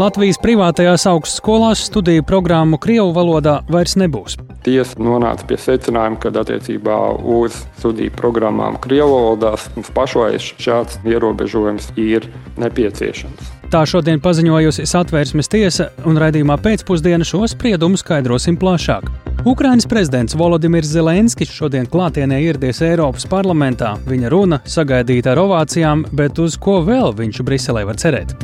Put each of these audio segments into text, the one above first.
Latvijas privātajās augstskolās studiju programmu Krievu valodā vairs nebūs. Tiesa nonāca pie secinājuma, ka attiecībā uz studiju programmām Krievu valodās mums pašlaik šāds ierobežojums ir nepieciešams. Tā šodien paziņojusi satvērsmes tiesa, un raidījumā pēcpusdienā šo spriedumu skaidrosim plašāk. Ukrainas prezidents Volodimirs Zelenskis šodien klātienē ieradies Eiropas parlamentā. Viņa runa sagaidīta ar ovācijām, bet uz ko vēl viņš Briselē var cerēt?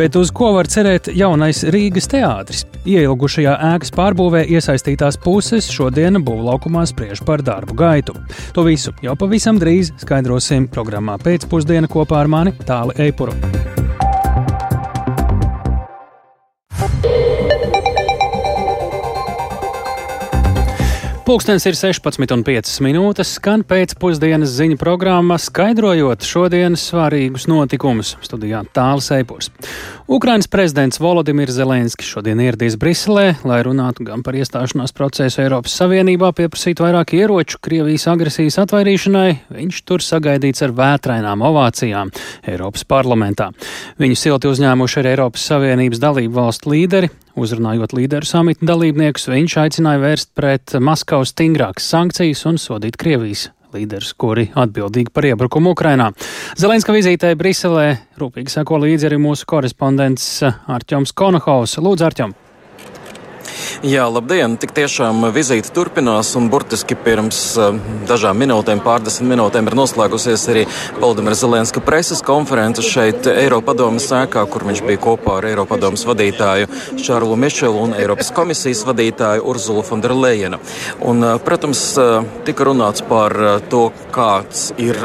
Bet uz ko var cerēt jaunais Rīgas teātris? Ieilgušajā ēkas pārbūvē iesaistītās puses šodien būvlaukumā spriež par darbu gaitu. To visu jau pavisam drīz skaidrosim programmā pēcpusdienā kopā ar mani Tāli Eipuru. Pūkstens ir 16,5 minūtes, skan pēcpusdienas ziņu programma, skaidrojot šodienas svarīgus notikumus. Studijā tālāk Seipurs. Ukrainas prezidents Volodimirs Zelenskis šodien ieradīs Briselē, lai runātu gan par iestāšanās procesu Eiropas Savienībā, pieprasītu vairāk ieroču Krievijas agresijas atvairīšanai. Viņš tur sagaidīts ar vētrainām ovācijām Eiropas parlamentā. Viņu silti uzņēmuši arī Eiropas Savienības dalību valstu līderi. Uzrunājot līderu samita dalībniekus, viņš aicināja vērst pret Maskavu stingrākas sankcijas un sodīt Krievijas līderus, kuri atbildīgi par iebrukumu Ukrainā. Zelenska vizītē Briselē rūpīgi seko līdzi arī mūsu korespondents Arķoms Konohaus. Lūdzu, Arķom! Jā, labdien! Tik tiešām vizīte turpinās, un burtiski pirms uh, dažām minūtēm, pārdesmit minūtēm, ir noslēgusies arī Valdemira Zelenska preses konference šeit Eiropadomas sēkā, kur viņš bija kopā ar Eiropadomas vadītāju Šārlu Mišelu un Eiropas komisijas vadītāju Urzulu Fonderlejenu. Un, uh, protams, uh, tika runāts par to, kāds ir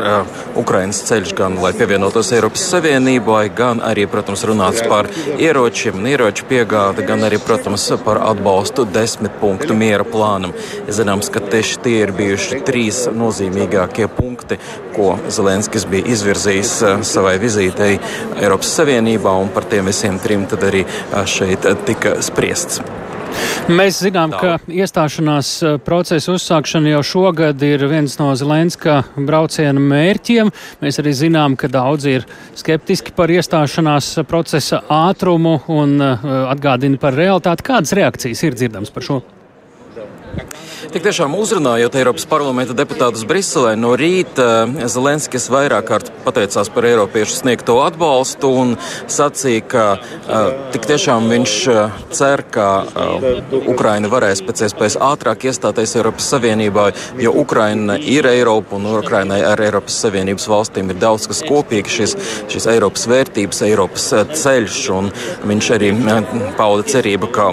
Ukrainas ceļš gan, lai pievienotos Eiropas Savienībai, gan arī, protams, runāts par ieročiem un ieroču piegādi, gan arī, protams, par atbalstu desmit punktu miera plānam. Zināms, ka tieši tie ir bijuši trīs nozīmīgākie punkti, ko Zelenskis bija izvirzījis eh, savai vizītei Eiropas Savienībā, un par tiem visiem trim tad arī eh, šeit tika spriests. Mēs zinām, ka iestāšanās eh, procesa uzsākšana jau šogad ir viens no Zelenska brauciena mērķiem. Mēs arī zinām, ka daudzi ir skeptiski par iestāšanās procesa ātrumu un atgādina par realitāti. Kādas reakcijas ir dzirdams par šo? Tik tiešām uzrunājot Eiropas parlamenta deputātus Briselē, no rīta eh, Zelenskis vairāk kārt pateicās par Eiropiešu sniegto atbalstu un sacīja, ka uh, tik tiešām viņš uh, cer, ka Ukraina varēs pēc iespējas ātrāk iestāties Eiropas Savienībā, jo Ukraina ir Eiropa un Ukrainai ar Eiropas Savienības valstīm ir daudz kas kopīgs, šis, šis Eiropas vērtības, Eiropas ceļš, un viņš arī pauda cerību, ka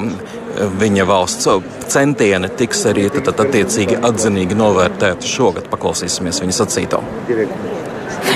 viņa valsts centieni tiks arī tad, tad, attiecīgi atzinīgi novērtēti šogad. Paklausīsimies viņa sacīto.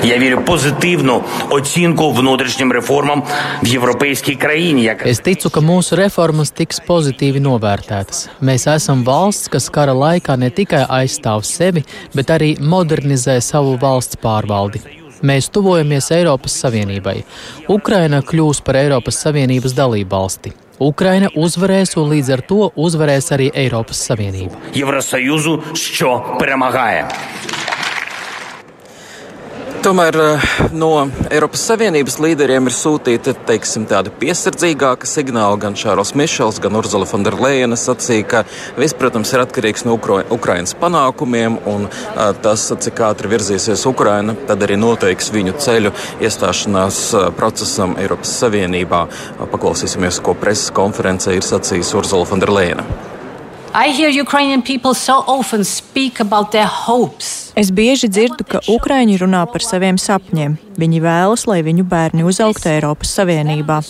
Я вірю позитивну оцінку внутрішнім реформам в європейській країні. Es ticu, ka mūsu reformas tiks pozitīvi novērtētas. Mēs esam valsts, kas kara laikā ne tikai aizstāv sevi, bet arī modernizē savu valsts pārvaldi. Mēs tuvojamies Eiropas Savienībai. Ukraina kļūs par Eiropas Savienības dalību valsti. Ukraina uzvarēs un līdz ar to uzvarēs arī Eiropas Savienība. Євросоюзу, що перемагає. Tomēr no Eiropas Savienības līderiem ir sūtīti teiksim, tādi piesardzīgāki signāli. Gan Čārls Mišels, gan Urzula Fonderleina sacīja, ka viss, protams, ir atkarīgs no Ukra Ukrainas panākumiem, un uh, tas, cik ātri virzīsies Ukraina, tad arī noteiks viņu ceļu iestāšanās uh, procesam Eiropas Savienībā. Paklausīsimies, ko preses konferencē ir sacījis Urzula Fonderleina. I hear Ukrainian people so often speak about their hopes. Es bieži dzirdu, ka Ukrāņi runā par saviem sapņiem. Viņi vēlas, lai viņu bērni uzaugtu Eiropas Savienībā.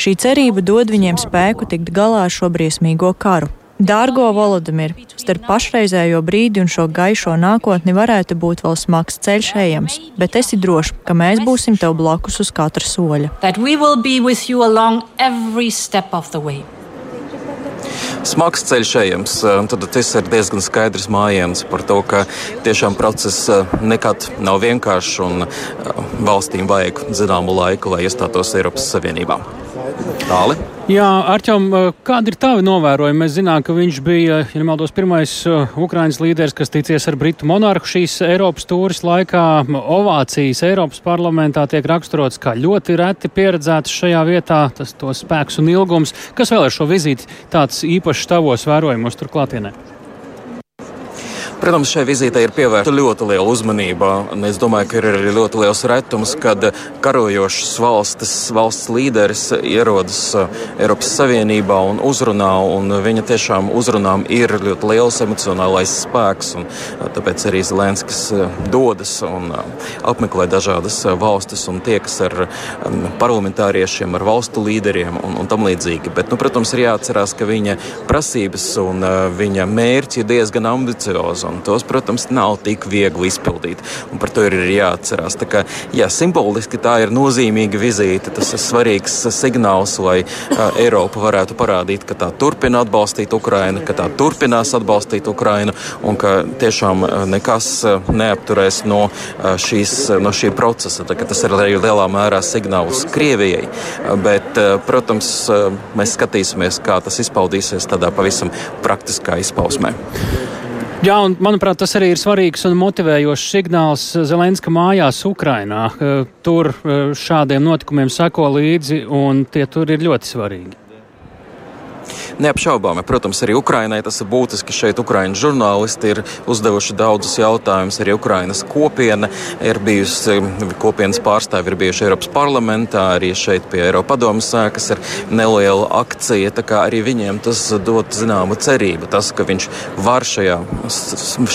Šī cerība dod viņiem spēku tikt galā ar šo briesmīgo karu. Dārgo Volodimir, starp pašreizējo brīdi un šo gaišo nākotni varētu būt vēl smags ceļš ejams, bet esi drošs, ka mēs būsim tev blakus uz katra soļa. Smags ceļš ejams. Tad tas ir diezgan skaidrs mājiens par to, ka tiešām process nekad nav vienkāršs un valstīm vajag zināmu laiku, lai iestātos Eiropas Savienībā. Tāli. Jā, Arčom, kādi ir tavi novērojumi? Mēs zinām, ka viņš bija, ja nemaldos, pirmais Ukraiņas līderis, kas ticies ar Britu monarhu šīs Eiropas tūris laikā. Ovācijas Eiropas parlamentā tiek raksturots kā ļoti reti pieredzēts šajā vietā, tas to spēks un ilgums. Kas vēl ar šo vizīti tāds īpašs tavos vērojumos turklātienē? Protams, šai vizītei ir pievērsta ļoti liela uzmanība. Es domāju, ka ir arī ļoti liels retums, kad karojošas valstis, valsts līderis ierodas uh, Eiropas Savienībā un uzrunā, un viņa tiešām uzrunām ir ļoti liels emocionālais spēks. Uh, tāpēc arī Zelenskis uh, dodas un apmeklē dažādas valstis un tiekas ar um, parlamentāriešiem, ar valstu līderiem un, un tam līdzīgi. Bet, nu, protams, ir jāatcerās, ka viņa prasības un viņa mērķi ir diezgan ambiciozi un tos, protams, nav tik viegli izpildīt. Un par to ir jāatcerās. Tā kā, jā, simboliski tā ir nozīmīga vizīte. Tas ir svarīgs signāls, lai uh, Eiropa varētu parādīt, ka tā turpina atbalstīt Ukrainu, ka tā turpinās atbalstīt Ukrainu un ka tiešām nekas neapturēs no, šīs, no šī procesa. Tā, tas ir arī lielā mērā signāls Krievijai. Bet, protams, mēs skatīsimies, kā tas izpaudīsies tādā pavisam praktiskā izpausmē. Jā, un manuprāt, tas arī ir svarīgs un motivējošs signāls Zelenska mājās Ukrainā. Tur šādiem notikumiem seko līdzi, un tie tur ir ļoti svarīgi. Neapšaubāmi, protams, arī Ukrainai tas ir būtiski. Šeit Ukraiņu žurnālisti ir uzdevuši daudzus jautājumus. Arī Ukrainas kopiena ir bijusi, kopienas pārstāvi ir bijuši Eiropas parlamentā, arī šeit pie Eiropa padomas sēkas ir neliela akcija. Tā kā arī viņiem tas dod zināmu cerību, tas, ka viņš var šajā,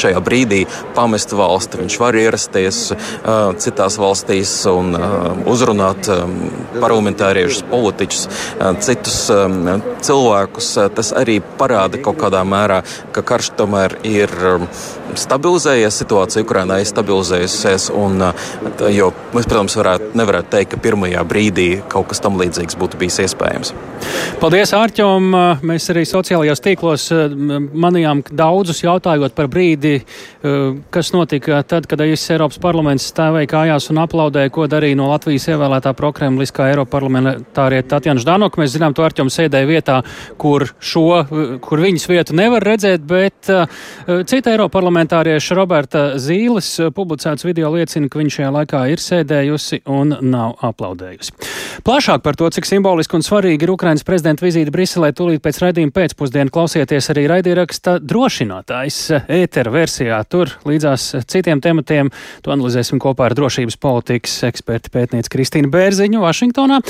šajā brīdī pamest valsti, viņš var ierasties uh, citās valstīs un uh, uzrunāt um, parlamentāriešus, politiķus, uh, citus um, cilvēkus tas arī parāda kaut kādā mērā, ka karš tomēr ir um, stabilizējies, situācija Ukrainā ir stabilizējusies. Un, eh, jo mēs, protams, varētu, nevarētu teikt, ka pirmajā brīdī kaut kas tam līdzīgs būtu bijis iespējams. Paldies, Ārķom! Mēs arī sociālajos tīklos eh, manījām daudzus jautājot par brīdi, kas notika tad, kad īsts Eiropas parlaments stāvēja kājās un aplaudēja, ko darīja no Latvijas ievēlētā prokremliskā Eiropa parlamentārieta Tatjana Ždanoka. Mēs zinām, to Ārķom sēdēja vietā, kur kur, šo, kur viņas vietu nevar redzēt, bet uh, cita Eiroparlamentārieša Roberta Zīles publicēts video liecina, ka viņš šajā laikā ir sēdējusi un nav aplaudējusi. Plašāk par to, cik simboliski un svarīgi ir Ukrainas prezidenta vizīte Briselē, tūlīt pēc raidījuma pēcpusdienu klausieties arī raidieraksta drošinātājs ētera versijā. Tur līdzās citiem tematiem to analizēsim kopā ar drošības politikas eksperti pētnieci Kristīnu Bērziņu Vašingtonā.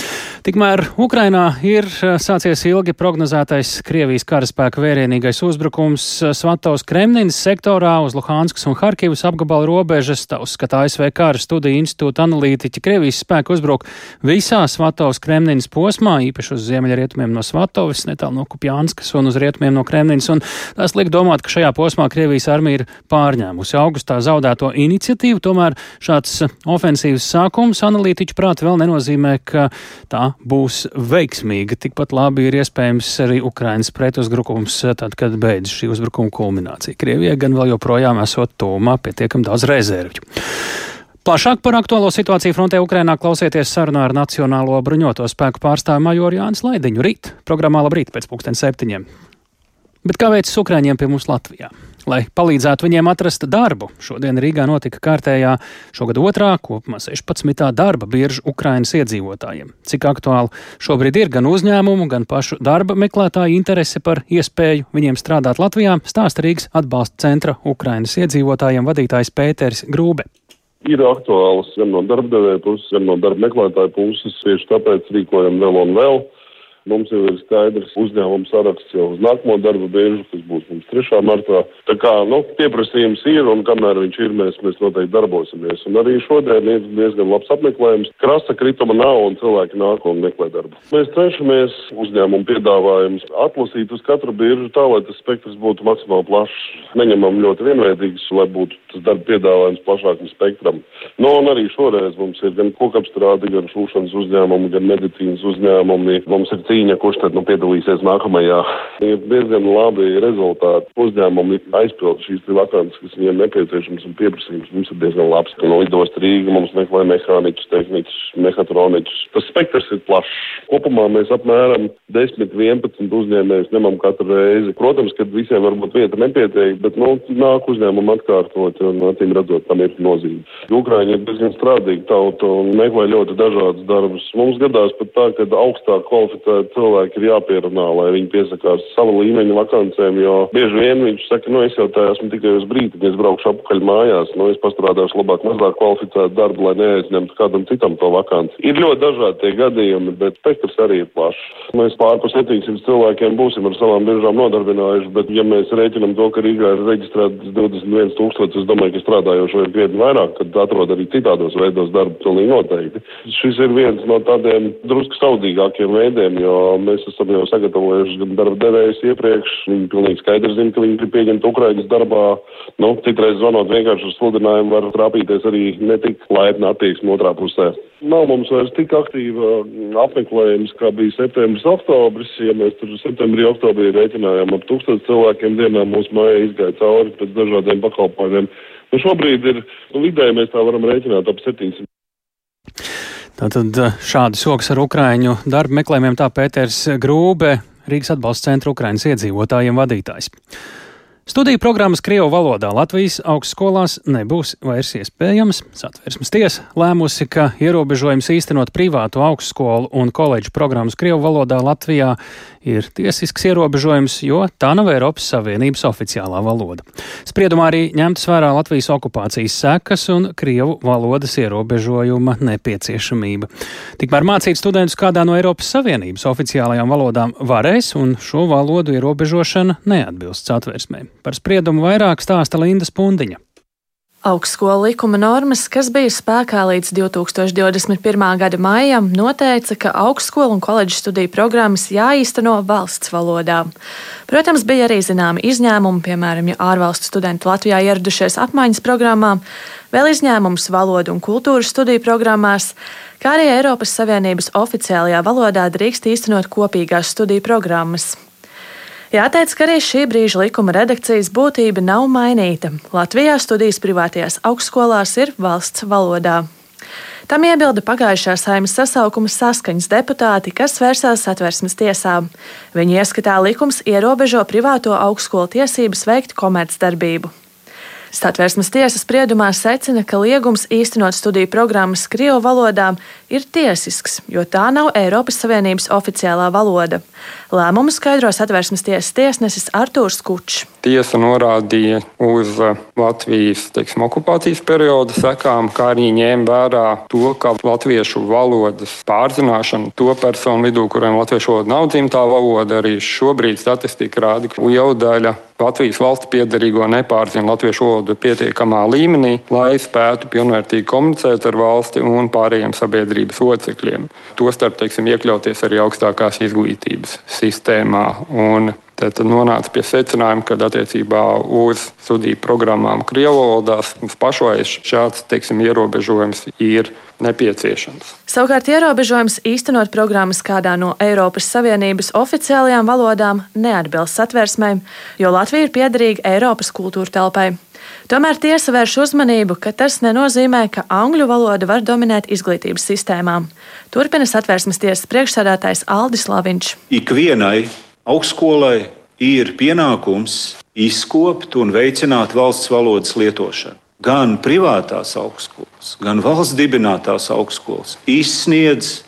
Tikmēr Ukrainā ir uh, sācies ilgi prognozētais Krievijas karaspēka vērienīgais uzbrukums Svatovas Kremninas sektorā uz Luhanskas un Harkivas apgabala robežas, tā uzskata ASV kara studiju institūta analītiķi. Krievijas spēki uzbruk visā Svatovas Kremninas posmā, īpaši uz ziemeļrietumiem no Svatovas, netālu no Kupjānskas un uz rietumiem no Kremninas, un tas liek domāt, ka šajā posmā Krievijas armija ir pārņēmusi augustā zaudēto iniciatīvu, tomēr šāds ofensīvas sākums analītiķu prāt vēl nenozīmē, ka tā būs veiksmīga. Tikpat labi ir iespējams arī Ukrainas pretuzbrukums, tad, kad beidzas šī uzbrukuma kulminācija. Krievijai gan vēl joprojām esot tūmā pietiekami daudz rezervju. Plašāk par aktuālo situāciju frontē Ukrainā klausieties sarunā ar Nacionālo bruņoto spēku pārstāvu majoru Jānis Laidiņu rīt. Programmā labrīt pēc pulksten septiņiem. Bet kā veicas Ukraiņiem pie mums Latvijā? Lai palīdzētu viņiem atrast darbu, šodien Rīgā notika kārtējā šogad otrā, kopumā 16. darba birža Ukrainas iedzīvotājiem. Cik aktuāli šobrīd ir gan uzņēmumu, gan pašu darba meklētāju interese par iespēju viņiem strādāt Latvijā, stāsta Rīgas atbalsta centra Ukrainas iedzīvotājiem vadītājs Pēters Grūbe ir aktuāls gan no darbdevēja puses, gan no darba meklētāja puses. Tieši tāpēc rīkojam vēl un vēl. Mums jau ir skaidrs uzņēmuma saraksts jau uz nākamo darba biežu, kas būs mums 3. martā. Tā kā nu, pieprasījums ir un kamēr viņš ir, mēs, mēs noteikti darbosimies. Un arī šodien ir diezgan labs apmeklējums. Krasta krituma nav un cilvēki nāk un meklē darbu. Mēs cenšamies uzņēmumu piedāvājumus atlasīt uz katru biržu tā, lai tas spektrs būtu maksimāli plašs. Neņemam ļoti vienveidīgus, lai būtu tas darba piedāvājums plašākam spektram. Nu, un arī šoreiz mums ir gan kokapstrādi, gan šūšanas uzņēmumi, gan medicīnas uzņēmumi. Mums ir cīņa, kurš tad nu, piedalīsies nākamajā. Ir diezgan labi rezultāti. Uzņēmumi aizpild šīs vakances, kas viņiem nepieciešams un pieprasījums mums ir diezgan labs. No lidost Rīga mums meklē mehāniķus, tehniķus, mehatroniķus. Tas spektrs ir plašs. Kopumā mēs apmēram 10, 11 uzņēmējus ņemam katru reizi. Protams, ka visiem varbūt vieta nepietiek, bet nu, nāk uzņēmumu atkārtot un acīm redzot, tam ir nozīme. Ukraiņi ir diezgan strādīgi tauta un meklē ļoti dažādus darbus. Mums gadās pat tā, ka augstāk kvalificēti cilvēki ir jāpierunā, lai viņi piesakās sava līmeņa vakancēm, jo bieži vien viņš saka, nu es jau tā esmu tikai uz brīdi, kad es braukšu apakaļ mājās, nu es pastrādāšu labāk mazāk kvalificētu darbu, lai neaizņemtu kādam citam to vakanci. Ir ļoti dažādi tie gadījumi, bet spektrs arī ir plašs. Mēs pārpa 700 cilvēkiem būsim ar savām biržām nodarbinājuši, bet ja mēs rēķinam to, ka Rīgā ir reģistrēts 21 tūkstoši, es domāju, ka strādājošo ir krietni vairāk, kad atrod arī citādos veidos darbu, pilnīgi noteikti. Šis ir viens no tādiem drusku saudīgākiem veidiem, jo mēs esam jau sagatavojuši gan darba devējus iepriekš. Viņi pilnīgi skaidri zina, ka viņi grib pieņemt Ukraiņas darbā. Nu, citreiz zvanot vienkārši uz sludinājumu var trāpīties arī netik laipna attieksme otrā pusē. Nav mums vairs tik aktīva apmeklējums, kā bija septembris, oktobris. Ja mēs tur septembrī, oktobrī rēķinājām ap tūkstošu cilvēkiem dienā, mūsu māja izgāja cauri pēc dažādiem pakalpojumiem. Nu, šobrīd ir nu, vidēji mēs tā varam rēķināt ap 700. Tātad šādi soks ar Ukraiņu darba meklējumiem tā Pēters Grūbe, Rīgas atbalsta centra Ukraiņas iedzīvotājiem vadītājs. Studiju programmas Krievu valodā Latvijas augstskolās nebūs vairs iespējams. Satversmes tiesa lēmusi, ka ierobežojums īstenot privātu augstskolu un koledžu programmas Krievu valodā Latvijā ir tiesisks ierobežojums, jo tā nav Eiropas Savienības oficiālā valoda. Spriedumā arī ņemtas vērā Latvijas okupācijas sekas un Krievu valodas ierobežojuma nepieciešamība. Tikmēr mācīt studentus kādā no Eiropas Savienības oficiālajām valodām varēs, un šo valodu ierobežošana neatbilst satversmē. Par spriedumu vairāk stāsta Linda Spundiņa. Augstskola likuma normas, kas bija spēkā līdz 2021. gada maijam, noteica, ka augstskola un koledžas studiju programmas jāīsteno valsts valodā. Protams, bija arī zināmi izņēmumi, piemēram, ja ārvalstu studenti Latvijā ieradušies apmaiņas programmā, vēl izņēmums valodu un kultūras studiju programmās, kā arī Eiropas Savienības oficiālajā valodā drīkst īstenot kopīgās studiju programmas. Jāteic, ka arī šī brīža likuma redakcijas būtība nav mainīta. Latvijā studijas privātajās augstskolās ir valsts valodā. Tam iebilda pagājušā saimnes sasaukuma saskaņas deputāti, kas vērsās satversmes tiesā. Viņu ieskatā likums ierobežo privāto augstskolu tiesības veikt komercdarbību. Satversmes tiesas spriedumā secina, ka liegums īstenot studiju programmas Krievu valodā ir tiesisks, jo tā nav Eiropas Savienības oficiālā valoda. Lēmumu skaidro satversmes tiesas tiesnesis Artūrs Kučs. Tiesa norādīja uz Latvijas teiksim, okupācijas perioda sekām, kā arī ņēma vērā to, ka latviešu valodas pārzināšana to personu vidū, kuriem latviešu valoda nav dzimtā valoda, arī šobrīd statistika rāda, ka liela daļa Latvijas valsts piedarīgo nepārzina latviešu valodu pietiekamā līmenī, lai spētu pilnvērtīgi komunicēt ar valsti un pārējiem sabiedrības locekļiem. Tostarp, teiksim, iekļauties arī augstākās izglītības sistēmā. Un Tad nonāca pie secinājuma, ka attiecībā uz studiju programmām Krievijas mums pašai šāds teiksim, ierobežojums ir nepieciešams. Savukārt ierobežojums īstenot programmas kādā no Eiropas Savienības oficiālajām valodām neatbilst satversmei, jo Latvija ir piederīga Eiropas kultūra telpai. Tomēr tiesa vērš uzmanību, ka tas nenozīmē, ka angļu valoda var dominēt izglītības sistēmām. Turpina satversmes tiesas priekšsēdētājs Aldis Laviņš. Ikvienai augstskolai ir pienākums izkopt un veicināt valsts valodas lietošanu. Gan privātās augstskolas, gan valsts dibinātās augstskolas izsniedz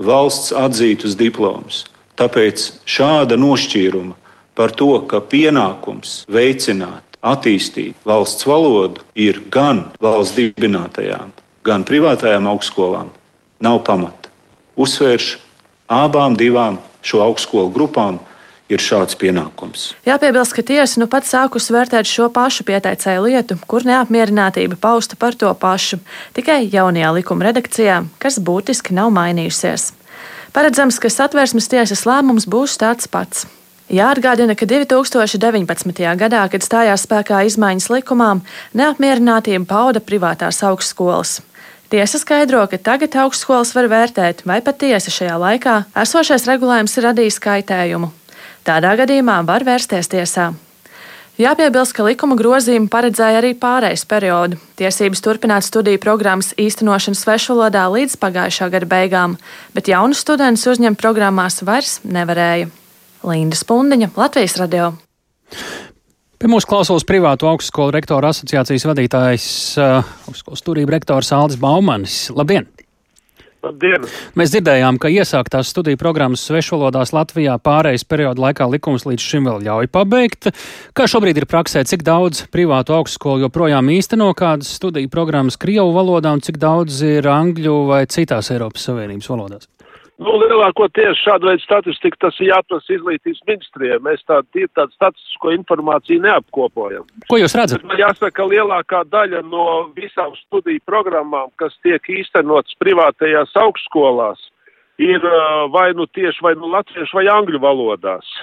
valsts atzītus diplomus. Tāpēc šāda nošķīruma par to, ka pienākums veicināt, attīstīt valsts valodu ir gan valsts dibinātajām, gan privātajām augstskolām, nav pamata. Uzsvēršu abām divām šo augstskolu grupām ir šāds pienākums. Jāpiebilst, ka tiesa nu pat sākus vērtēt šo pašu pieteicēju lietu, kur neapmierinātība pausta par to pašu, tikai jaunajā likuma redakcijā, kas būtiski nav mainījusies. Paredzams, ka satversmes tiesas lēmums būs tāds pats. Jāatgādina, ka 2019. gadā, kad stājās spēkā izmaiņas likumām, neapmierinātību pauda privātās augstskolas. Tiesa skaidro, ka tagad augstskolas var vērtēt, vai patiesi šajā laikā esošais regulējums ir radījis kaitējumu. Tādā gadījumā var vērsties tiesā. Jāpiebilst, ka likuma grozījumi paredzēja arī pārejas periodu, tiesības turpināt studiju programmas īstenošanu svešvalodā līdz pagājušā gada beigām, bet jaunus studentus uzņemt programmās vairs nevarēja. Linda Spundiņa, Latvijas radio. Pie mūsu klausos privātu augstskolu rektoru asociācijas vadītājs, uh, augstskolas turība rektors Aldis Baumanis. Labdien! Labdien! Mēs dzirdējām, ka iesāktās studiju programmas svešvalodās Latvijā pārejas perioda laikā likums līdz šim vēl ļauj pabeigt. Kā šobrīd ir praksē, cik daudz privātu augstskolu joprojām īsteno kādas studiju programmas Krievu valodā un cik daudz ir angļu vai citās Eiropas Savienības valodās? Nu, lielākoties šāda veida statistika tas ir jāprasa izglītības ministrijai. Mēs tādu, tādu statistisko informāciju neapkopojam. Ko jūs redzat? Man jāsaka, ka lielākā daļa no visām studiju programmām, kas tiek īstenotas privātajās augstskolās, ir vai nu tieši vai nu latviešu vai angļu valodās.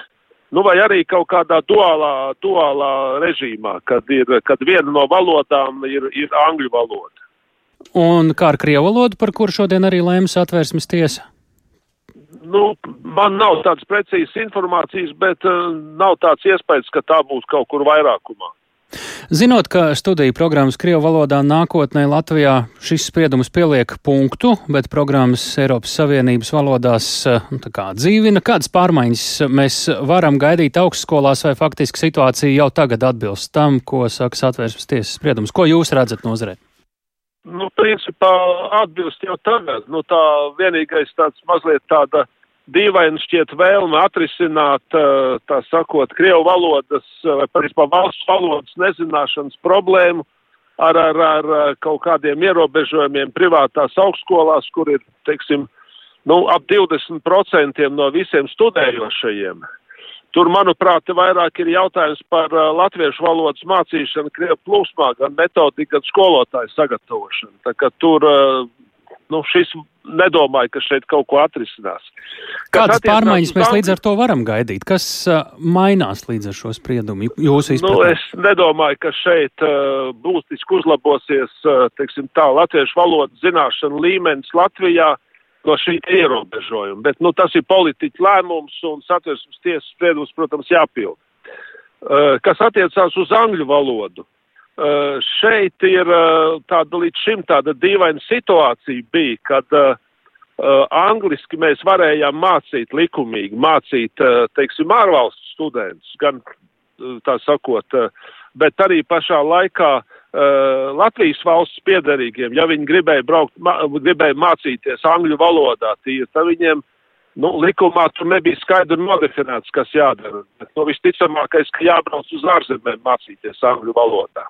Nu, vai arī kaut kādā duālā, duālā režīmā, kad, ir, kad viena no valodām ir, ir angļu valoda. Un kā ar krievu valodu, par kuru šodien arī lēmas atvērsmes tiesa? Nu, man nav tādas precīzas informācijas, bet uh, nav tāds iespējas, ka tā būs kaut kur vairākumā. Zinot, ka studiju programmas Krievu valodā nākotnē Latvijā šis spriedums pieliek punktu, bet programmas Eiropas Savienības valodās uh, nu, kā dzīvina, kādas pārmaiņas mēs varam gaidīt augstskolās, vai faktiski situācija jau tagad atbilst tam, ko saka satvērsmes tiesas spriedums? Ko jūs redzat nozarē? Nu, principā atbilst jau tagad. Nu, tā vienīgais tāds mazliet tāda dīvaini šķiet vēlme atrisināt, tā sakot, Krievu valodas vai principā valsts valodas nezināšanas problēmu ar, ar, ar kaut kādiem ierobežojumiem privātās augstskolās, kur ir, teiksim, nu, ap 20% no visiem studējošajiem. Tur, manuprāt, vairāk ir jautājums par latviešu valodas mācīšanu Krievu plūsmā, gan metodiku, gan skolotāju sagatavošanu. Tā kā tur, nu, šis nedomāju, ka šeit kaut ko atrisinās. Kādas pārmaiņas mēs līdz ar to varam gaidīt? Kas mainās līdz ar šo spriedumu? Jūsu izpratnē? Nu, es nedomāju, ka šeit būtiski uzlabosies, teiksim tā, latviešu valodas zināšana līmenis Latvijā no šī ierobežojuma. Bet nu, tas ir politiķa lēmums un satversmes tiesas spriedums, protams, jāpild. Uh, kas attiecās uz angļu valodu. Uh, šeit ir uh, tāda līdz šim tāda dīvaina situācija bija, kad angliski mēs varējām mācīt likumīgi, mācīt, teiksim, ārvalstu studentus, gan tā sakot, uh, bet arī pašā laikā uh, Latvijas valsts piedarīgiem, ja viņi gribēja braukt, ma, gribēja mācīties angļu valodā, tīri, tad viņiem, nu, likumā tur nebija skaidri nodefinēts, kas jādara. Bet, nu, visticamākais, ka jābrauc uz ārzemēm mācīties angļu valodā.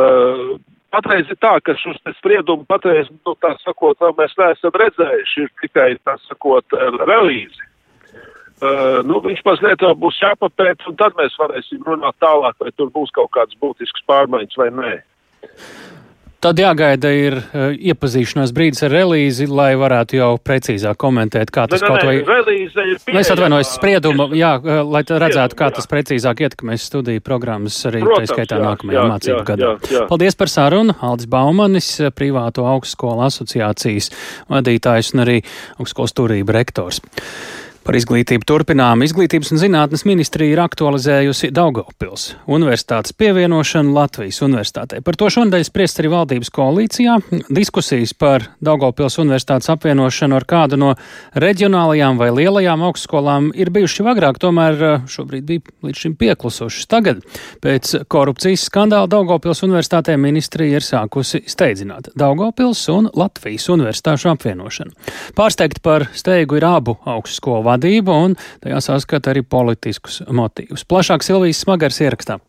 Uh, Patreiz ir tā, ka šos spriedumu patreiz, nu, tā sakot, mēs neesam redzējuši, ir tikai, tā sakot, relīzi. Uh, nu, viņš mazliet vēl būs jāpapēt, un tad mēs varēsim runāt tālāk, vai tur būs kaut kādas būtiskas pārmaiņas vai nē. Tad jāgaida ir uh, iepazīšanās brīdis ar relīzi, lai varētu jau precīzāk komentēt, kā tas ne, kaut vai. Relīze ir pieejama. Es atvainojos spriedumu, jā, uh, lai redzētu, kā jā. tas precīzāk ietekmēs studiju programmas arī Protams, tā skaitā jā, nākamajā jā, mācību jā, gadā. jā, jā. Paldies par sarunu. Aldis Baumanis, privāto augstskolu asociācijas vadītājs un arī augstskolas turība rektors. Par izglītību turpinām. Izglītības un zinātnes ministrija ir aktualizējusi Daugavpils universitātes pievienošanu Latvijas universitātei. Par to šonadēļ spriests arī valdības koalīcijā. Diskusijas par Daugavpils universitātes apvienošanu ar kādu no reģionālajām vai lielajām augstskolām ir bijuši agrāk, tomēr eh, šobrīd bija līdz šim pieklusušas. Tagad, pēc korupcijas skandāla Daugavpils universitātē ministrija ir sākusi steidzināt Daugavpils un Latvijas universitāšu apvienošanu. Pārsteigti par steigu ir abu augstskolu vadība un tajā saskata arī politiskus motīvus. Plašāk Silvijas Smagars ierakstā.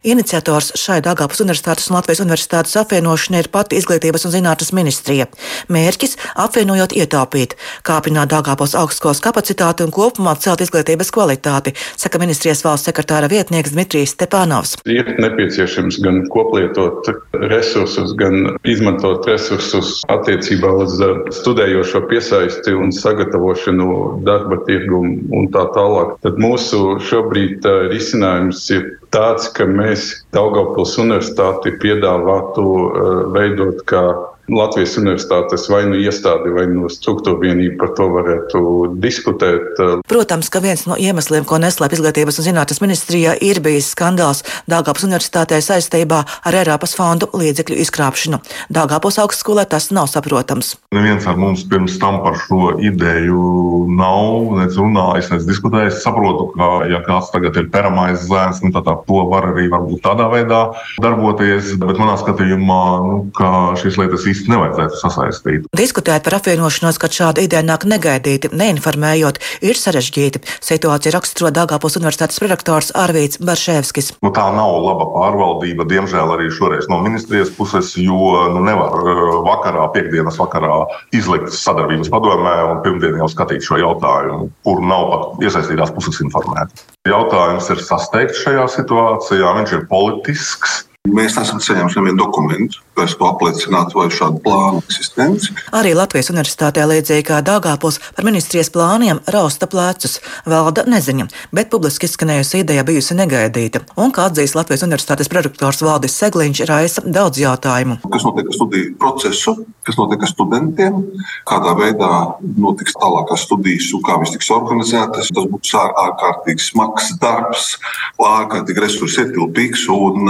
Iniciators šai Dāngāpas Universitātes un Latvijas Universitātes apvienošanai ir pati Izglītības un zinātnes ministrija. Mērķis - apvienojot ietaupīt, kāpināt Dāngāpas augstskolas kapacitāti un kopumā celt izglītības kvalitāti, saka ministrijas valsts sekretāra vietnieks Dmitrijs Stepānovs. Ir nepieciešams gan koplietot resursus, gan izmantot resursus attiecībā uz uh, studējošo piesaisti un sagatavošanu darba tirgumu un tā tālāk. Tad mūsu šobrīd uh, risinājums ir tāds, ka mēs Daugavpils universitāti piedāvātu uh, veidot kā Latvijas universitātes vai nu iestādi, vai nu struktūra vienība par to varētu diskutēt. Protams, ka viens no iemesliem, ko neslēp Izglītības un zinātnes ministrijā, ir bijis skandāls Dāngāpas universitātē saistībā ar Eiropas fondu līdzekļu izkrāpšanu. Dāngāpos augstskolē tas nav saprotams. Neviens ar mums pirms tam par šo ideju nav nec runājis, nec diskutējis. Es saprotu, ka, ja kāds tagad ir peramais zēns, nu, tad tā, to var arī varbūt tādā veidā darboties, bet manā skatījumā, nu, ka šīs lietas īstenībā īsti nevajadzētu sasaistīt. Diskutēt par apvienošanos, kad šāda ideja nāk negaidīti, neinformējot, ir sarežģīti. Situāciju raksturo Dāngāpils universitātes prorektors Arvīts Baršēvskis. Nu, tā nav laba pārvaldība, diemžēl arī šoreiz no ministrijas puses, jo nu, nevar uh, vakarā, piekdienas vakarā izlikt sadarbības padomē un pirmdien jau skatīt šo jautājumu, kur nav pat iesaistītās puses informēti. Jautājums ir sasteigts šajā situācijā, viņš ir politisks. Mēs nesam saņēmuši nevienu dokumentu, kas to apliecinātu vai šādu plānu eksistenci. Arī Latvijas universitātē līdzīgi kā Dāngāpos par ministrijas plāniem rausta plecus. Valda neziņa, bet publiski izskanējusi ideja bijusi negaidīta. Un, kā atzīst Latvijas universitātes prorektors Valdis Segliņš, raisa daudz jautājumu. Kas notiek ar studiju procesu, kas notiek ar studentiem, kādā veidā notiks tālākās studijas un kā viss tiks organizētas. Tas būs ārkārtīgi smags darbs, ārkārtīgi resursi ietilpīgs un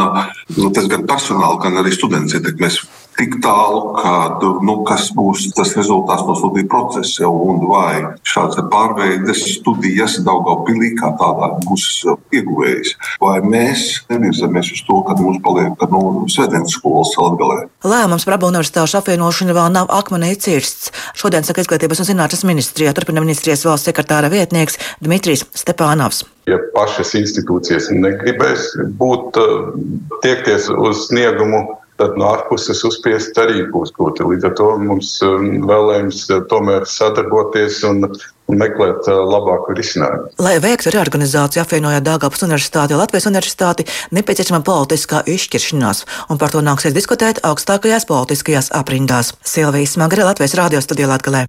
nu, tas gan personāli, gan arī students ietekmēs tik tālu, ka nu, kas būs tas rezultāts no studiju procesa, un vai šāds pārveides studijas Daugavpilī kā tādā būs ieguvējis, vai mēs nevirzamies uz to, ka mums paliek nu, svētdienas skolas Latgalē. Lēmums par abu universitāšu apvienošanu vēl nav akmenī cirsts. Šodien saka Izglītības un zinātnes ministrijā, turpina ministrijas valsts sekretāra vietnieks Dmitrijs Stepānavs ja pašas institūcijas negribēs būt, tiekties uz sniegumu, tad no ārpuses uzspiest arī būs grūti. Līdz ar to mums vēlējums tomēr sadarboties un meklēt labāku risinājumu. Lai veiktu reorganizāciju, apvienojot Dāngāpas Universitāti un Latvijas Universitāti, nepieciešama politiskā izšķiršanās, un par to nāksies diskutēt augstākajās politiskajās aprindās. Silvijas Smagre, Latvijas Rādio studijā Latgalē.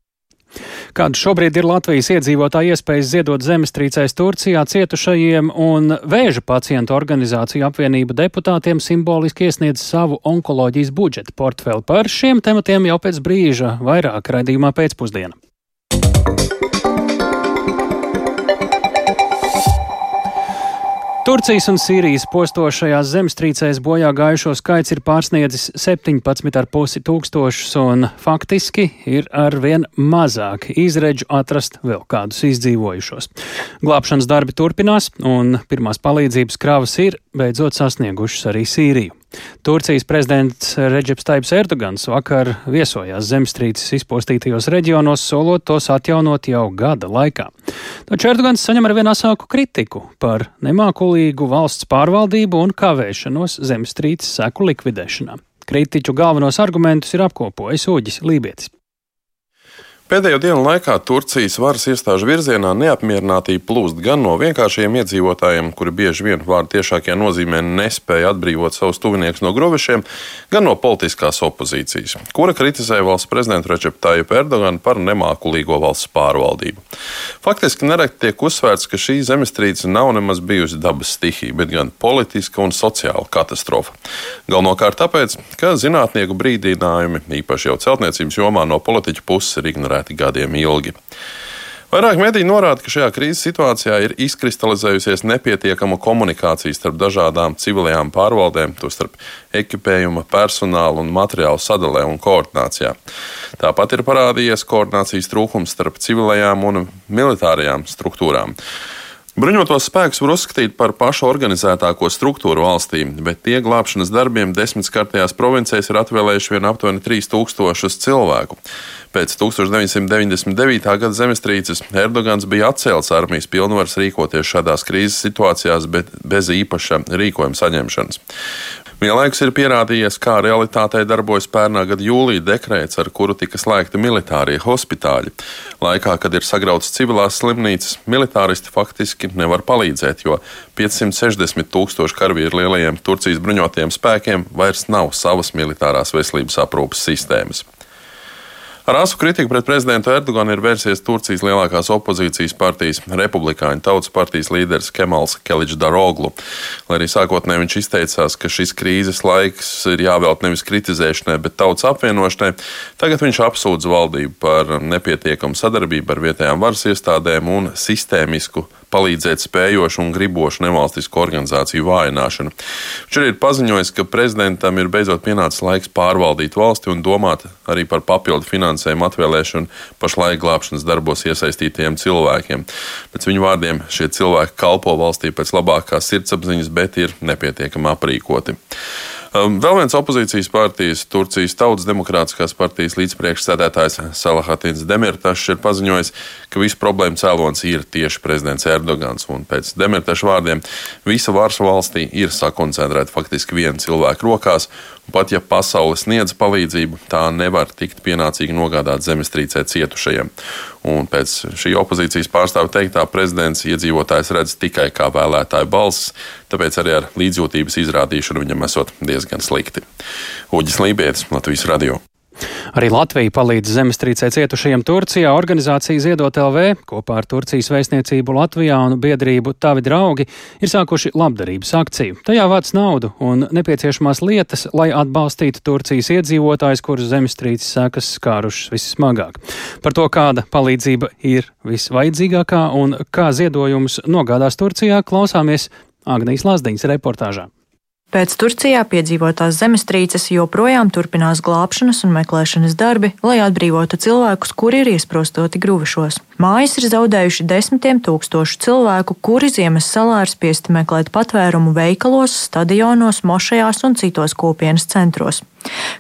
Kāda šobrīd ir Latvijas iedzīvotāja iespējas ziedot zemestrīcēs Turcijā cietušajiem un vēža pacientu organizāciju apvienību deputātiem simboliski iesniedz savu onkoloģijas budžeta portfeli par šiem tematiem jau pēc brīža vairāk raidījumā pēcpusdienā. Turcijas un Sīrijas postošajās zemestrīcēs bojā gājušo skaits ir pārsniedzis 17,5 tūkstošus, un faktiski ir arvien mazāk izredzu atrast vēl kādus izdzīvojušos. Glābšanas darbi turpinās, un pirmās palīdzības kravas ir beidzot sasniegušas arī Sīriju. Turcijas prezidents Reģeps Taips Erdogans vakar viesojās zemestrīces izpostītajos reģionos, solot tos atjaunot jau gada laikā. Taču Erdogans saņem ar vien asāku kritiku par nemākulīgu valsts pārvaldību un kavēšanos zemestrīces seku likvidēšanā. Kritiķu galvenos argumentus ir apkopojis Uģis Lībietis. Pēdējo dienu laikā Turcijas varas iestāžu virzienā neapmierinātība plūst gan no vienkāršiem iedzīvotājiem, kuri bieži vien vārdu tiešākajā nozīmē nespēja atbrīvot savus tuviniekus no grovišiem, gan no politiskās opozīcijas, kura kritizē valsts prezidentu Reģepu Tāju Erdoganu par nemākulīgo valsts pārvaldību. Faktiski nereti tiek uzsvērts, ka šī zemestrīce nav nemaz bijusi dabas stihija, bet gan politiska un sociāla katastrofa. Galvenokārt tāpēc, ka zinātnieku brīdinājumi, īpaši jau celtniecības jomā, no politiķu puses ir ignorēti ignorēti gadiem ilgi. Vairāk mediji norāda, ka šajā krīzes situācijā ir izkristalizējusies nepietiekama komunikācija starp dažādām civilajām pārvaldēm, tostarp ekipējuma, personāla un materiālu sadalē un koordinācijā. Tāpat ir parādījies koordinācijas trūkums starp civilajām un militārajām struktūrām. Bruņotos spēkus var uzskatīt par pašu organizētāko struktūru valstī, bet tie glābšanas darbiem desmitskartajās provincēs ir atvēlējuši vien aptuveni 3000 cilvēku. Pēc 1999. gada zemestrīces Erdogans bija atcēlis armijas pilnvaras rīkoties šādās krīzes situācijās, bet bez īpaša rīkojuma saņemšanas. Vienlaikus ir pierādījies, kā realitātē darbojas pērnā gada jūlija dekrēts, ar kuru tika slēgti militārie hospitāļi. Laikā, kad ir sagrautas civilās slimnīcas, militāristi faktiski nevar palīdzēt, jo 560 tūkstoši karavīru lielajiem Turcijas bruņotajiem spēkiem vairs nav savas militārās veselības aprūpas sistēmas. Ar asu kritiku pret prezidentu Erdoganu ir vērsies Turcijas lielākās opozīcijas partijas Republikāņu tautas partijas līderis Kemals Keličs Daroglu. Lai arī sākotnēji viņš izteicās, ka šis krīzes laiks ir jāvēlt nevis kritizēšanai, bet tautas apvienošanai, tagad viņš apsūdz valdību par nepietiekamu sadarbību ar vietējām varas iestādēm un sistēmisku palīdzēt spējošu un gribošu nevalstisku organizāciju vājināšanu. Viņš arī ir paziņojis, ka prezidentam ir beidzot pienācis laiks pārvaldīt valsti un domāt arī par papildu finansējumu atvēlēšanu pašlaik glābšanas darbos iesaistītajiem cilvēkiem. Pēc viņu vārdiem šie cilvēki kalpo valstī pēc labākās sirdsapziņas, bet ir nepietiekami aprīkoti. Um, vēl viens opozīcijas partijas, Turcijas Tautas Demokrātiskās partijas līdzpriekšsēdētājs Salahatins Demirtašs ir paziņojis, ka visu problēmu cēlonis ir tieši prezidents Erdogans. Un pēc Demirtaša vārdiem visa varas valstī ir sakoncentrēta faktiski viena cilvēka rokās, Pat ja pasaule sniedz palīdzību, tā nevar tikt pienācīgi nogādāt zemestrīcē cietušajiem. Un pēc šī opozīcijas pārstāvja teiktā, prezidents iedzīvotājs redz tikai kā vēlētāju balsis, tāpēc arī ar līdzjūtības izrādīšanu viņam esot diezgan slikti. Uģis Lībijams, Latvijas Radio. Arī Latvija palīdz zemestrīcē cietušajiem Turcijā. Organizācija Ziedot LV kopā ar Turcijas vēstniecību Latvijā un biedrību Tavi draugi ir sākuši labdarības akciju. Tajā vāc naudu un nepieciešamās lietas, lai atbalstītu Turcijas iedzīvotājus, kurus zemestrīces sekas skārušas vissmagāk. Par to, kāda palīdzība ir visvajadzīgākā un kā ziedojumus nogādās Turcijā, klausāmies Agnijas Lazdiņas reportāžā. Pēc Turcijā piedzīvotās zemestrīces joprojām turpinās glābšanas un meklēšanas darbi, lai atbrīvotu cilvēkus, kuri ir iesprostoti gruvešos. Mājas ir zaudējuši desmitiem tūkstošu cilvēku, kuri ziemas salā ir spiesti meklēt patvērumu veikalos, stadionos, mošajās un citos kopienas centros.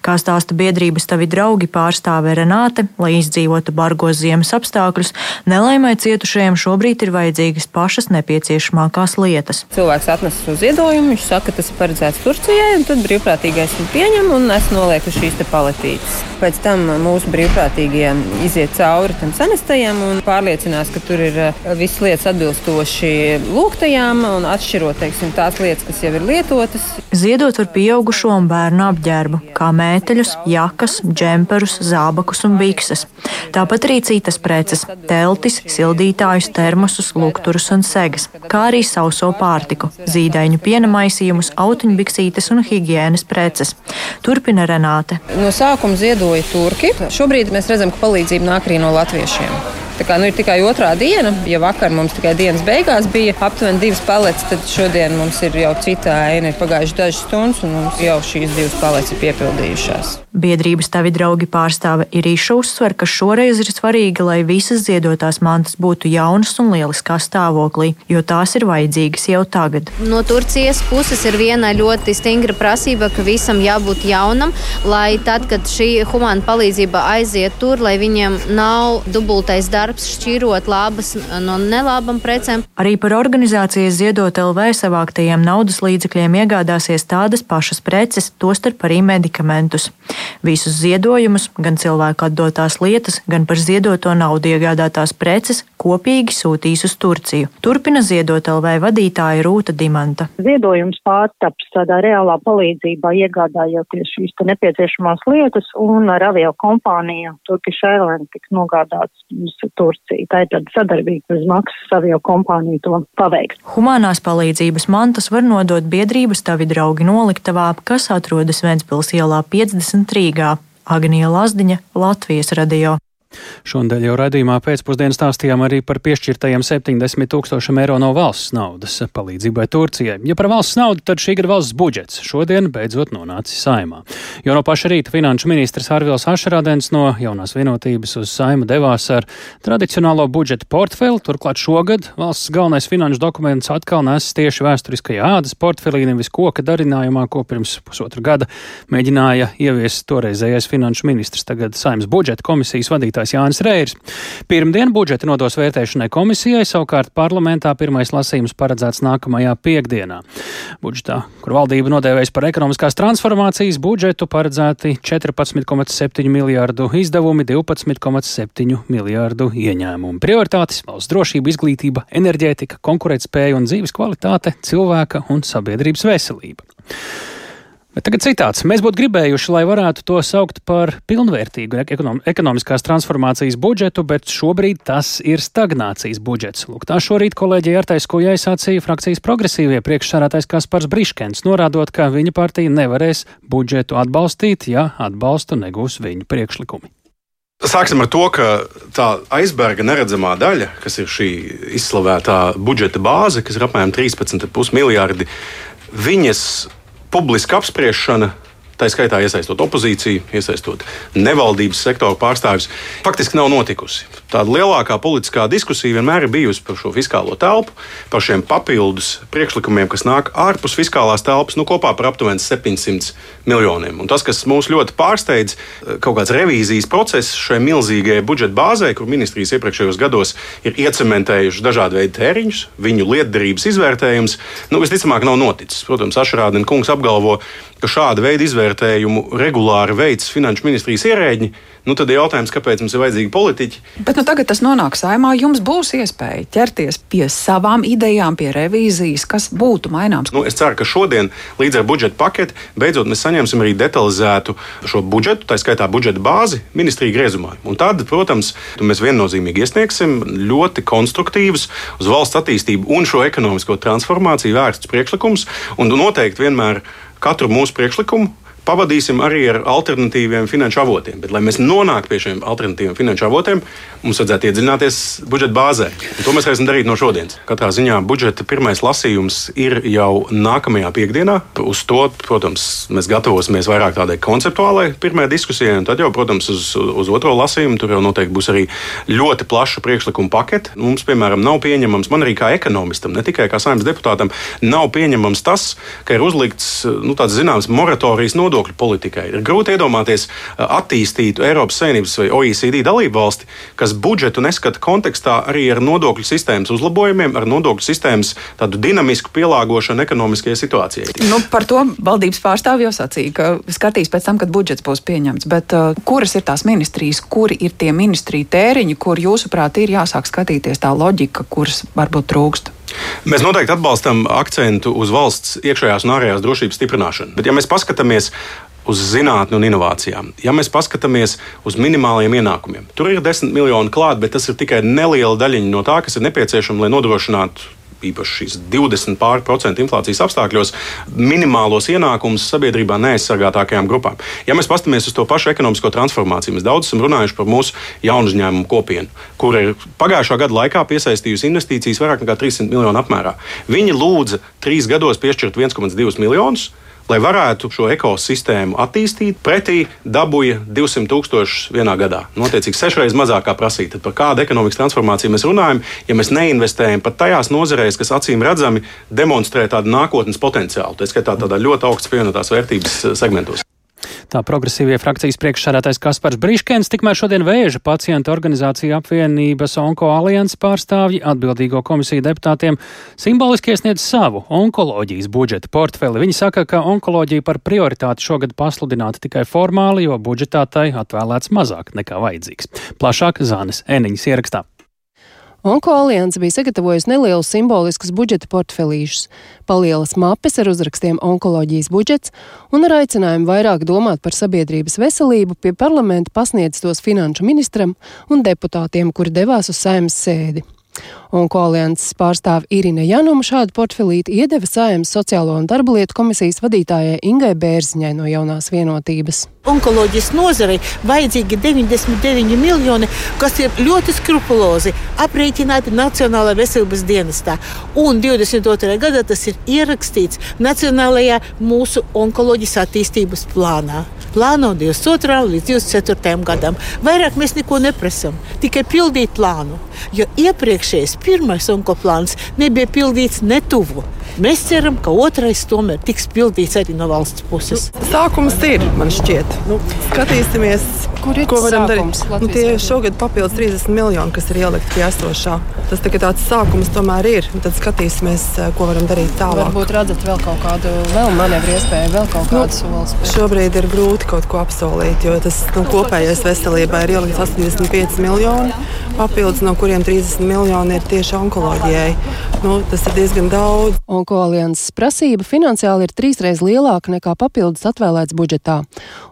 Kā stāsta biedrības tavi draugi pārstāve Renāte, lai izdzīvotu bargos ziemas apstākļus, nelaimē cietušajiem šobrīd ir vajadzīgas pašas nepieciešamākās lietas. Cilvēks atnes uz ziedojumu, viņš saka, ka tas ir paredzēts Turcijai, un tad brīvprātīgais viņu pieņem un es nolieku šīs paletītes. Pēc tam mūsu brīvprātīgie iziet cauri tam sanestajam un pārliecinās, ka tur ir eh, visas lietas atbilstoši lūgtajām un atšķirot teiksim, tās lietas, kas jau ir lietotas. Ziedot var pieaugušo un bērnu apģērbu kā mēteļus, jakas, džemperus, zābakus un bikses. Tāpat arī citas preces - teltis, sildītājus, termosus, lukturus un segas, kā arī sauso pārtiku, zīdaiņu piena maisījumus, autiņbiksītes un higiēnas preces. Turpina Renāte. No sākuma ziedoja turki. Šobrīd mēs redzam, ka palīdzība nāk arī no latviešiem. Tā kā nu, ir tikai otrā diena, ja vakar mums tikai dienas beigās bija aptuveni divas paletes, tad šodien mums ir jau cita aina. Ir pagājuši dažas stundas, un mums jau šīs divas paletes ir piepildījušās. Biedrības tavi draugi pārstāve Irīša uzsver, ka šoreiz ir svarīgi, lai visas ziedotās mantas būtu jaunas un lieliskā stāvoklī, jo tās ir vajadzīgas jau tagad. No Turcijas puses ir viena ļoti stingra prasība, ka visam jābūt jaunam, lai tad, kad šī humāna palīdzība aiziet tur, lai viņiem nav dubultais darbs darbs šķirot labas no nelabām precēm. Arī par organizācijas ziedot LV savāktajiem naudas līdzekļiem iegādāsies tādas pašas preces, tostarp arī medikamentus. Visus ziedojumus, gan cilvēku atdotās lietas, gan par ziedoto naudu iegādātās preces kopīgi sūtīs uz Turciju. Turpina ziedot LV vadītāja Rūta Dimanta. Ziedojums pārtaps tādā reālā palīdzībā, iegādājoties šīs nepieciešamās lietas, un ar avio kompāniju Turkish Airlines tiks nogādāts uz Turciju. Tā ir tāda sadarbība bez maksas avio kompāniju to paveikt. Humanās palīdzības mantas var nodot biedrības tavi draugi noliktavā, kas atrodas Ventspils ielā 50 Rīgā. Agnija Lazdiņa, Latvijas radio. Šonadēļ jau raidījumā pēcpusdienā stāstījām arī par piešķirtajiem 70 tūkstošiem eiro no valsts naudas palīdzībai Turcijai. Ja par valsts naudu, tad šī gada valsts budžets šodien beidzot nonācis saimā. Jo no paša rīta finanšu ministrs Arvils Ašarādens no jaunās vienotības uz saimu devās ar tradicionālo budžeta portfeli. Turklāt šogad valsts galvenais finanšu dokuments atkal nes tieši vēsturiskajā ādas portfelī, nevis koka darinājumā, ko pirms pusotra gada mēģināja ieviest toreizējais finanšu ministrs, tagad saimas budžeta komisijas vadītājs vadītājs Jānis Reirs. Pirmdien budžeta nodos vērtēšanai komisijai, savukārt parlamentā pirmais lasījums paredzēts nākamajā piekdienā. Budžetā, kur valdība nodēvējas par ekonomiskās transformācijas budžetu, paredzēti 14,7 miljārdu izdevumi, 12,7 miljārdu ieņēmumu. Prioritātes - valsts drošība, izglītība, enerģētika, konkurētspēja un dzīves kvalitāte, cilvēka un sabiedrības veselība. Bet tagad citāts. Mēs būtu gribējuši, lai varētu to saukt par pilnvērtīgu ekonom ekonomiskās transformācijas budžetu, bet šobrīd tas ir stagnācijas budžets. Lūk, tā šorīt kolēģija Artais Kojai sacīja frakcijas progresīvie priekšsārātais Kaspars Briškens, norādot, ka viņa partija nevarēs budžetu atbalstīt, ja atbalstu negūs viņu priekšlikumi. Sāksim ar to, ka tā aizberga neredzamā daļa, kas ir šī izslavētā budžeta bāze, kas ir apmēram 13,5 miljardi, viņas publiska apspriešana tā skaitā iesaistot opozīciju, iesaistot nevaldības sektoru pārstāvjus, faktiski nav notikusi. Tāda lielākā politiskā diskusija vienmēr ir bijusi par šo fiskālo telpu, par šiem papildus priekšlikumiem, kas nāk ārpus fiskālās telpas, nu kopā par aptuveni 700 miljoniem. Un tas, kas mūs ļoti pārsteidz, kaut kāds revīzijas process šai milzīgajai budžeta bāzē, kur ministrijas iepriekšējos gados ir iecementējuši dažādu veidu tēriņus, viņu lietderības izvērtējums, nu, visticamāk nav noticis. Protams, Ašrādina kungs apgalvo, ka šāda veida izvērtējumu regulāri veids finanšu ministrijas ierēģi, nu tad ir jautājums, kāpēc mums ir vajadzīgi politiķi. Bet nu, tagad tas nonāk saimā, jums būs iespēja ķerties pie savām idejām, pie revīzijas, kas būtu maināms. Nu, es ceru, ka šodien līdz ar budžeta paketi beidzot mēs saņemsim arī detalizētu šo budžetu, tā skaitā budžeta bāzi ministrija griezumā. Un tad, protams, mēs viennozīmīgi iesniegsim ļoti konstruktīvus uz valsts attīstību un šo ekonomisko transformāciju vērstus priekšlikumus un noteikti vienmēr katru mūsu priekšlikumu pavadīsim arī ar alternatīviem finanšu avotiem. Bet, lai mēs nonāktu pie šiem alternatīviem finanšu avotiem, mums vajadzētu iedziļināties budžeta bāzē. Un to mēs varēsim darīt no šodienas. Katrā ziņā budžeta pirmais lasījums ir jau nākamajā piekdienā. Uz to, protams, mēs gatavosimies vairāk tādai konceptuālai pirmajai diskusijai, un tad jau, protams, uz, uz otro lasījumu tur jau noteikti būs arī ļoti plaša priekšlikuma pakete. Mums, piemēram, nav pieņemams, man arī kā ekonomistam, ne tikai kā saimnes deputātam, nav pieņemams tas, ka ir uzlikts nu, tāds zināms moratorijas nodoklis nodokļu politikai. Ir grūti iedomāties attīstītu Eiropas Savienības vai OECD dalību valsti, kas budžetu neskata kontekstā arī ar nodokļu sistēmas uzlabojumiem, ar nodokļu sistēmas tādu dinamisku pielāgošanu ekonomiskajai situācijai. Nu, par to valdības pārstāvji jau sacīja, ka skatīs pēc tam, kad budžets būs pieņemts. Bet uh, kuras ir tās ministrijas, kuri ir tie ministriju tēriņi, kur jūsuprāt ir jāsāk skatīties tā loģika, kuras varbūt trūkst? Mēs noteikti atbalstam akcentu uz valsts iekšējās un ārējās drošības stiprināšanu. Bet, ja mēs paskatāmies uz zinātnē un inovācijām. Ja mēs paskatāmies uz minimāliem ienākumiem, tur ir 10 miljoni klāt, bet tas ir tikai neliela daļiņa no tā, kas ir nepieciešama, lai nodrošinātu īpaši šīs 20% inflācijas apstākļos, minimālos ienākumus sabiedrībā neaizsargātākajām grupām. Ja mēs paskatāmies uz to pašu ekonomisko transformāciju, mēs daudz esam runājuši par mūsu jaunu uzņēmumu kopienu, kur ir pagājušā gada laikā piesaistījusi investīcijas vairāk nekā 300 miljonu apmērā. Viņi lūdza trīs gados piešķirt 1,2 miljonus lai varētu šo ekosistēmu attīstīt, pretī dabūja 200 tūkstošus vienā gadā. Notiecīgi sešreiz mazāk kā prasīta. Par kādu ekonomikas transformāciju mēs runājam, ja mēs neinvestējam pat tajās nozarēs, kas acīm redzami demonstrē tādu nākotnes potenciālu, tā skaitā tādā ļoti augsts pievienotās vērtības segmentos. Tā progresīvie frakcijas priekšsādātais Kaspars Brīškens, tikmēr šodien vēža pacientu organizācija apvienības Onko alianses pārstāvji atbildīgo komisiju deputātiem simboliski iesniedz savu onkoloģijas budžeta portfeli. Viņi saka, ka onkoloģija par prioritāti šogad pasludināta tikai formāli, jo budžetā tai atvēlēts mazāk nekā vajadzīgs. Plašāk Zānes Eniņas ierakstā. Onko alianse bija sagatavojusi nelielus simboliskus budžeta portfelīšus, palielas mapes ar uzrakstiem onkoloģijas budžets un ar aicinājumu vairāk domāt par sabiedrības veselību pie parlamenta pasniedz tos finanšu ministram un deputātiem, kuri devās uz saimnes sēdi. Un koalianses pārstāve Irina Januma šādu portfelīti iedeva Sājums sociālo un darba lietu komisijas vadītājai Ingai Bērziņai no jaunās vienotības. Onkoloģijas nozarei vajadzīgi 99 miljoni, kas ir ļoti skrupulozi aprēķināti Nacionālajā veselības dienestā. Un 22. gadā tas ir ierakstīts Nacionālajā mūsu onkoloģijas attīstības plānā. Plāno 22. līdz 24. gadam. Vairāk mēs neko neprasām, tikai pildīt plānu. Jo iepriekšējais pirmais onkoplāns nebija pildīts netuvu. Mēs ceram, ka otrais tomēr tiks pildīts arī no valsts puses. Nu, sākums ir, man šķiet. Nu, skatīsimies, Kur ir ko varam sākums darīt. Nu, tie šogad papildus 30 miljoni, kas ir ielikti pie esošā. Tas tikai tāds sākums tomēr ir. Tad skatīsimies, eh, ko varam darīt tālāk. Varbūt redzat vēl kaut kādu vēl manevru iespēju, vēl kaut kādu Nu, solis. Šobrīd ir grūti kaut ko apsolīt, jo tas nu, kopējais veselībai ir ielikts 85 miljoni papildus, no kuriem 30 miljoni ir tieši onkoloģijai. Nu, tas ir diezgan daudz. Onkoalianses prasība finansiāli ir trīsreiz lielāka nekā papildus atvēlēts budžetā,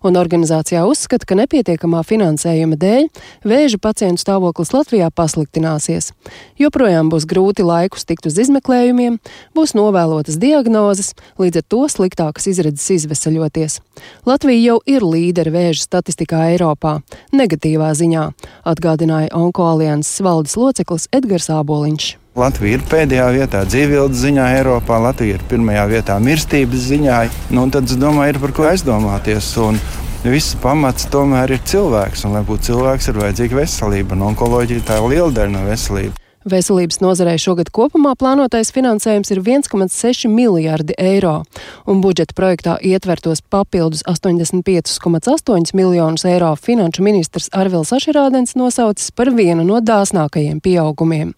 un organizācijā uzskata, ka nepietiekamā finansējuma dēļ vēža pacientu stāvoklis Latvijā pasliktināsies. Joprojām būs grūti laikus tikt uz izmeklējumiem, būs novēlotas diagnozes, līdz ar to sliktākas izredzes izvesaļoties. Latvija jau ir līderi vēža statistikā Eiropā, negatīvā ziņā, atgādināja Onkoalianses valdes loceklis Edgars Āboliņš. Latvija ir pēdējā vietā dzīvības ziņā Eiropā, Latvija ir pirmajā vietā mirstības ziņā. Nu, tad, es domāju, ir par ko aizdomāties. Un Viss pamats tomēr ir cilvēks, un lai būtu cilvēks, ir vajadzīga veselība. Un onkoloģija tā ir liela daļa no veselības. Veselības nozarei šogad kopumā plānotais finansējums ir 1,6 miljardi eiro, un budžeta projektā ietvertos papildus 85,8 miljonus eiro finanšu ministrs Arvils Ašerādens nosaucis par vienu no dāsnākajiem pieaugumiem.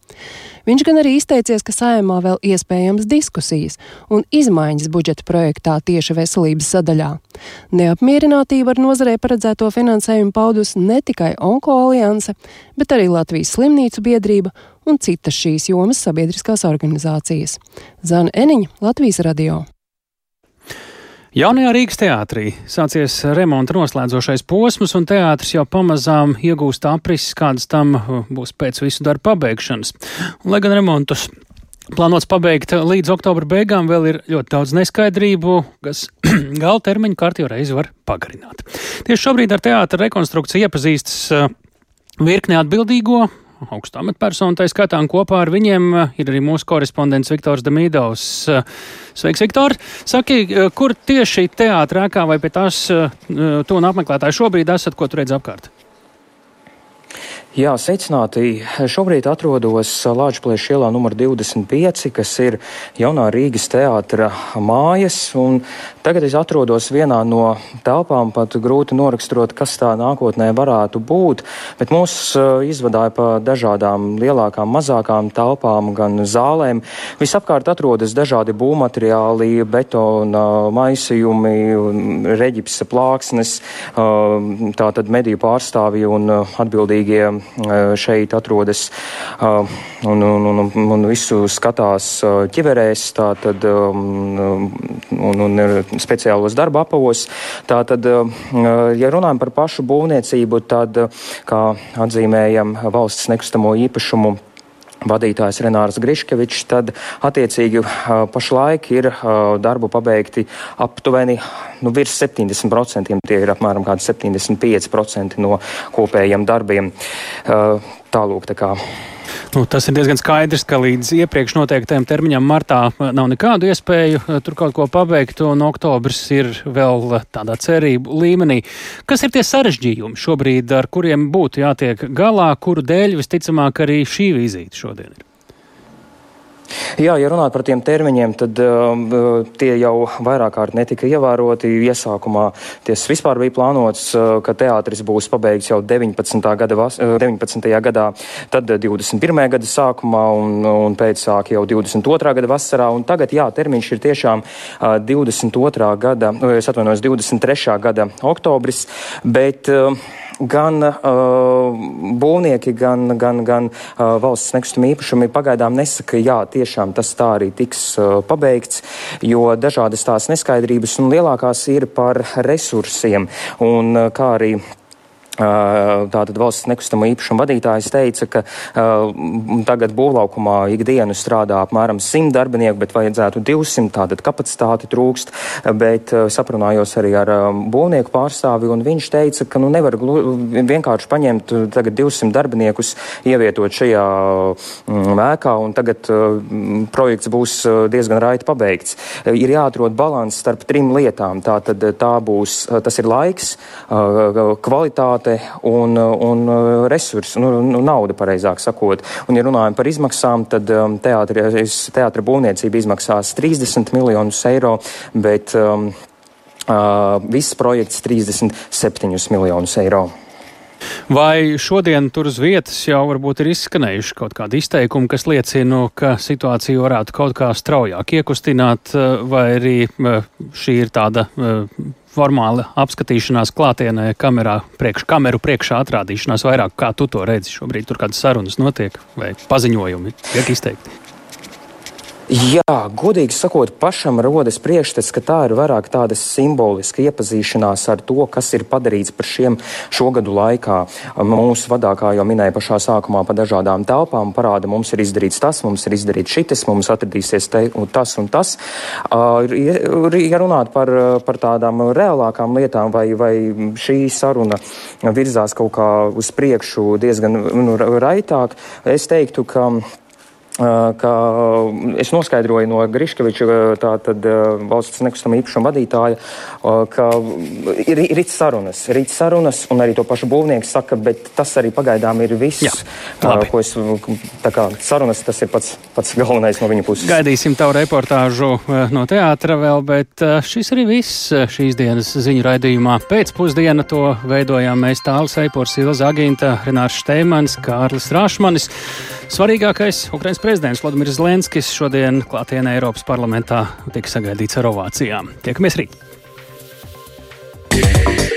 Viņš gan arī izteicies, ka saimā vēl iespējams diskusijas un izmaiņas budžeta projektā tieši veselības sadaļā. Neapmierinātība ar nozarei paredzēto finansējumu paudus ne tikai Onko alianse, bet arī Latvijas slimnīcu biedrība un citas šīs jomas sabiedriskās organizācijas. Zana Eniņa, Latvijas radio. Jaunajā Rīgas teātrī sācies remonta noslēdzošais posms, un teātris jau pamazām iegūst aprises, kādas tam uh, būs pēc visu darbu pabeigšanas. Un, lai gan remontus plānots pabeigt līdz oktobra beigām, vēl ir ļoti daudz neskaidrību, kas gala termiņu kārtībā reizi var pagarināt. Tieši šobrīd ar teātra rekonstrukciju iepazīstas uh, virkne atbildīgo augstu amatpersonu, tā skaitā, un kopā ar viņiem eh, ir arī mūsu korespondents Viktors Damīdovs. Eh, sveiks, Viktor! Saki, eh, kur tieši teātrā ēkā vai pie tās to un apmeklētāji šobrīd esat, ko tur redz apkārt? Jā, sveicināti. Šobrīd atrodos Lāčplēša ielā numur 25, kas ir jaunā Rīgas teātra mājas, tagad es atrodos vienā no telpām, pat grūti noraksturot, kas tā nākotnē varētu būt, bet mūs uh, izvadāja pa dažādām lielākām, mazākām telpām, gan zālēm. Visapkārt atrodas dažādi būvmateriāli, betona maisījumi, reģipsa plāksnes, uh, tātad mediju pārstāvji un uh, atbildīgie šeit atrodas un, un, un, un visu skatās ķiverēs tātad, un, un speciālos darba apavos. Tātad, ja runājam par pašu būvniecību, tad, kā atzīmējam valsts nekustamo īpašumu vadītājs Renārs Griškevičs, tad attiecīgi pašlaik ir darbu pabeigti aptuveni nu, virs 70%. Tie ir apmēram 75% no kopējiem darbiem. Tālūk, tā kā. Nu, tas ir diezgan skaidrs, ka līdz iepriekš noteiktajam termiņam martā nav nekādu iespēju tur kaut ko pabeigt, un oktobris ir vēl tādā cerību līmenī. Kas ir tie sarežģījumi šobrīd, ar kuriem būtu jātiek galā, kuru dēļ visticamāk arī šī vizīte šodien ir? Jā, ja runāt par tiem termiņiem, tad uh, tie jau vairāk kārt netika ievēroti. Iesākumā tas vispār bija plānots, uh, ka teātris būs pabeigts jau 19. gada, vas, uh, 19. gadā, tad 21. gada sākumā un, un pēcāk jau 22. gada vasarā. Un tagad, jā, termiņš ir tiešām uh, 22. gada, uh, es atvainojos, 23. gada oktobris, bet uh, gan uh, būvnieki, gan, gan, gan uh, valsts nekustamie īpašumi pagaidām nesaka, jā, tiešām tas tā arī tiks uh, pabeigts, jo dažādas tās neskaidrības un lielākās ir par resursiem. Un uh, kā arī Tātad valsts nekustamo īpašumu vadītājs teica, ka uh, tagad būvlaukumā ikdienu strādā apmēram 100 darbinieku, bet vajadzētu 200, tātad kapacitāti trūkst, bet uh, saprunājos arī ar uh, būvnieku pārstāvi, un viņš teica, ka nu nevar vienkārši paņemt tagad 200 darbiniekus, ievietot šajā um, ēkā, un tagad projekts būs diezgan raiti pabeigts. Ir jāatrod balans starp trim lietām. Tātad tā būs, tas ir laiks, kvalitāte, kvalitāte un, un uh, resursi, nu, nu, nauda, pareizāk sakot. Un, ja runājam par izmaksām, tad um, teātra būvniecība izmaksās 30 miljonus eiro, bet um, uh, viss projekts 37 miljonus eiro. Vai šodien tur uz vietas jau varbūt ir izskanējuši kaut kādi izteikumi, kas liecina, ka situāciju varētu kaut kā straujāk iekustināt, uh, vai arī uh, šī ir tāda formāla apskatīšanās klātienē, kamerā, priekš, kameru priekšā atrādīšanās vairāk, kā tu to redzi šobrīd. Tur kādas sarunas notiek vai paziņojumi tiek izteikti. Jā, godīgi sakot, pašam rodas priekšstats, ka tā ir vairāk tāda simboliska iepazīšanās ar to, kas ir padarīts par šiem šogadu laikā. Mūsu vadākā jau minēja pašā sākumā par dažādām telpām, parāda, mums ir izdarīts tas, mums ir izdarīts šitas, mums atradīsies te, un tas un tas. Ja runāt par, par tādām reālākām lietām, vai, vai šī saruna virzās kaut kā uz priekšu diezgan nu, raitāk, es teiktu, ka ka es noskaidroju no Griškeviča, tātad valsts nekustamā īpašuma vadītāja, ka ir rīts sarunas, rīts sarunas, un arī to pašu būvnieks saka, bet tas arī pagaidām ir viss, Jā, ko es, tā kā sarunas, tas ir pats, pats galvenais no viņa puses. Gaidīsim tavu reportāžu no teātra vēl, bet šis arī viss šīs dienas ziņu raidījumā. Pēcpusdiena to veidojām mēs tāls Eipors, Ilza Aginta, Renārs Šteimans, Kārlis Rāšmanis. Svarīgākais Ukrainas prezidents Vladimirs Zelenskis šodien klātienē Eiropas parlamentā tika sagaidīts ar ovācijām. Tiekamies rīt! Yeah.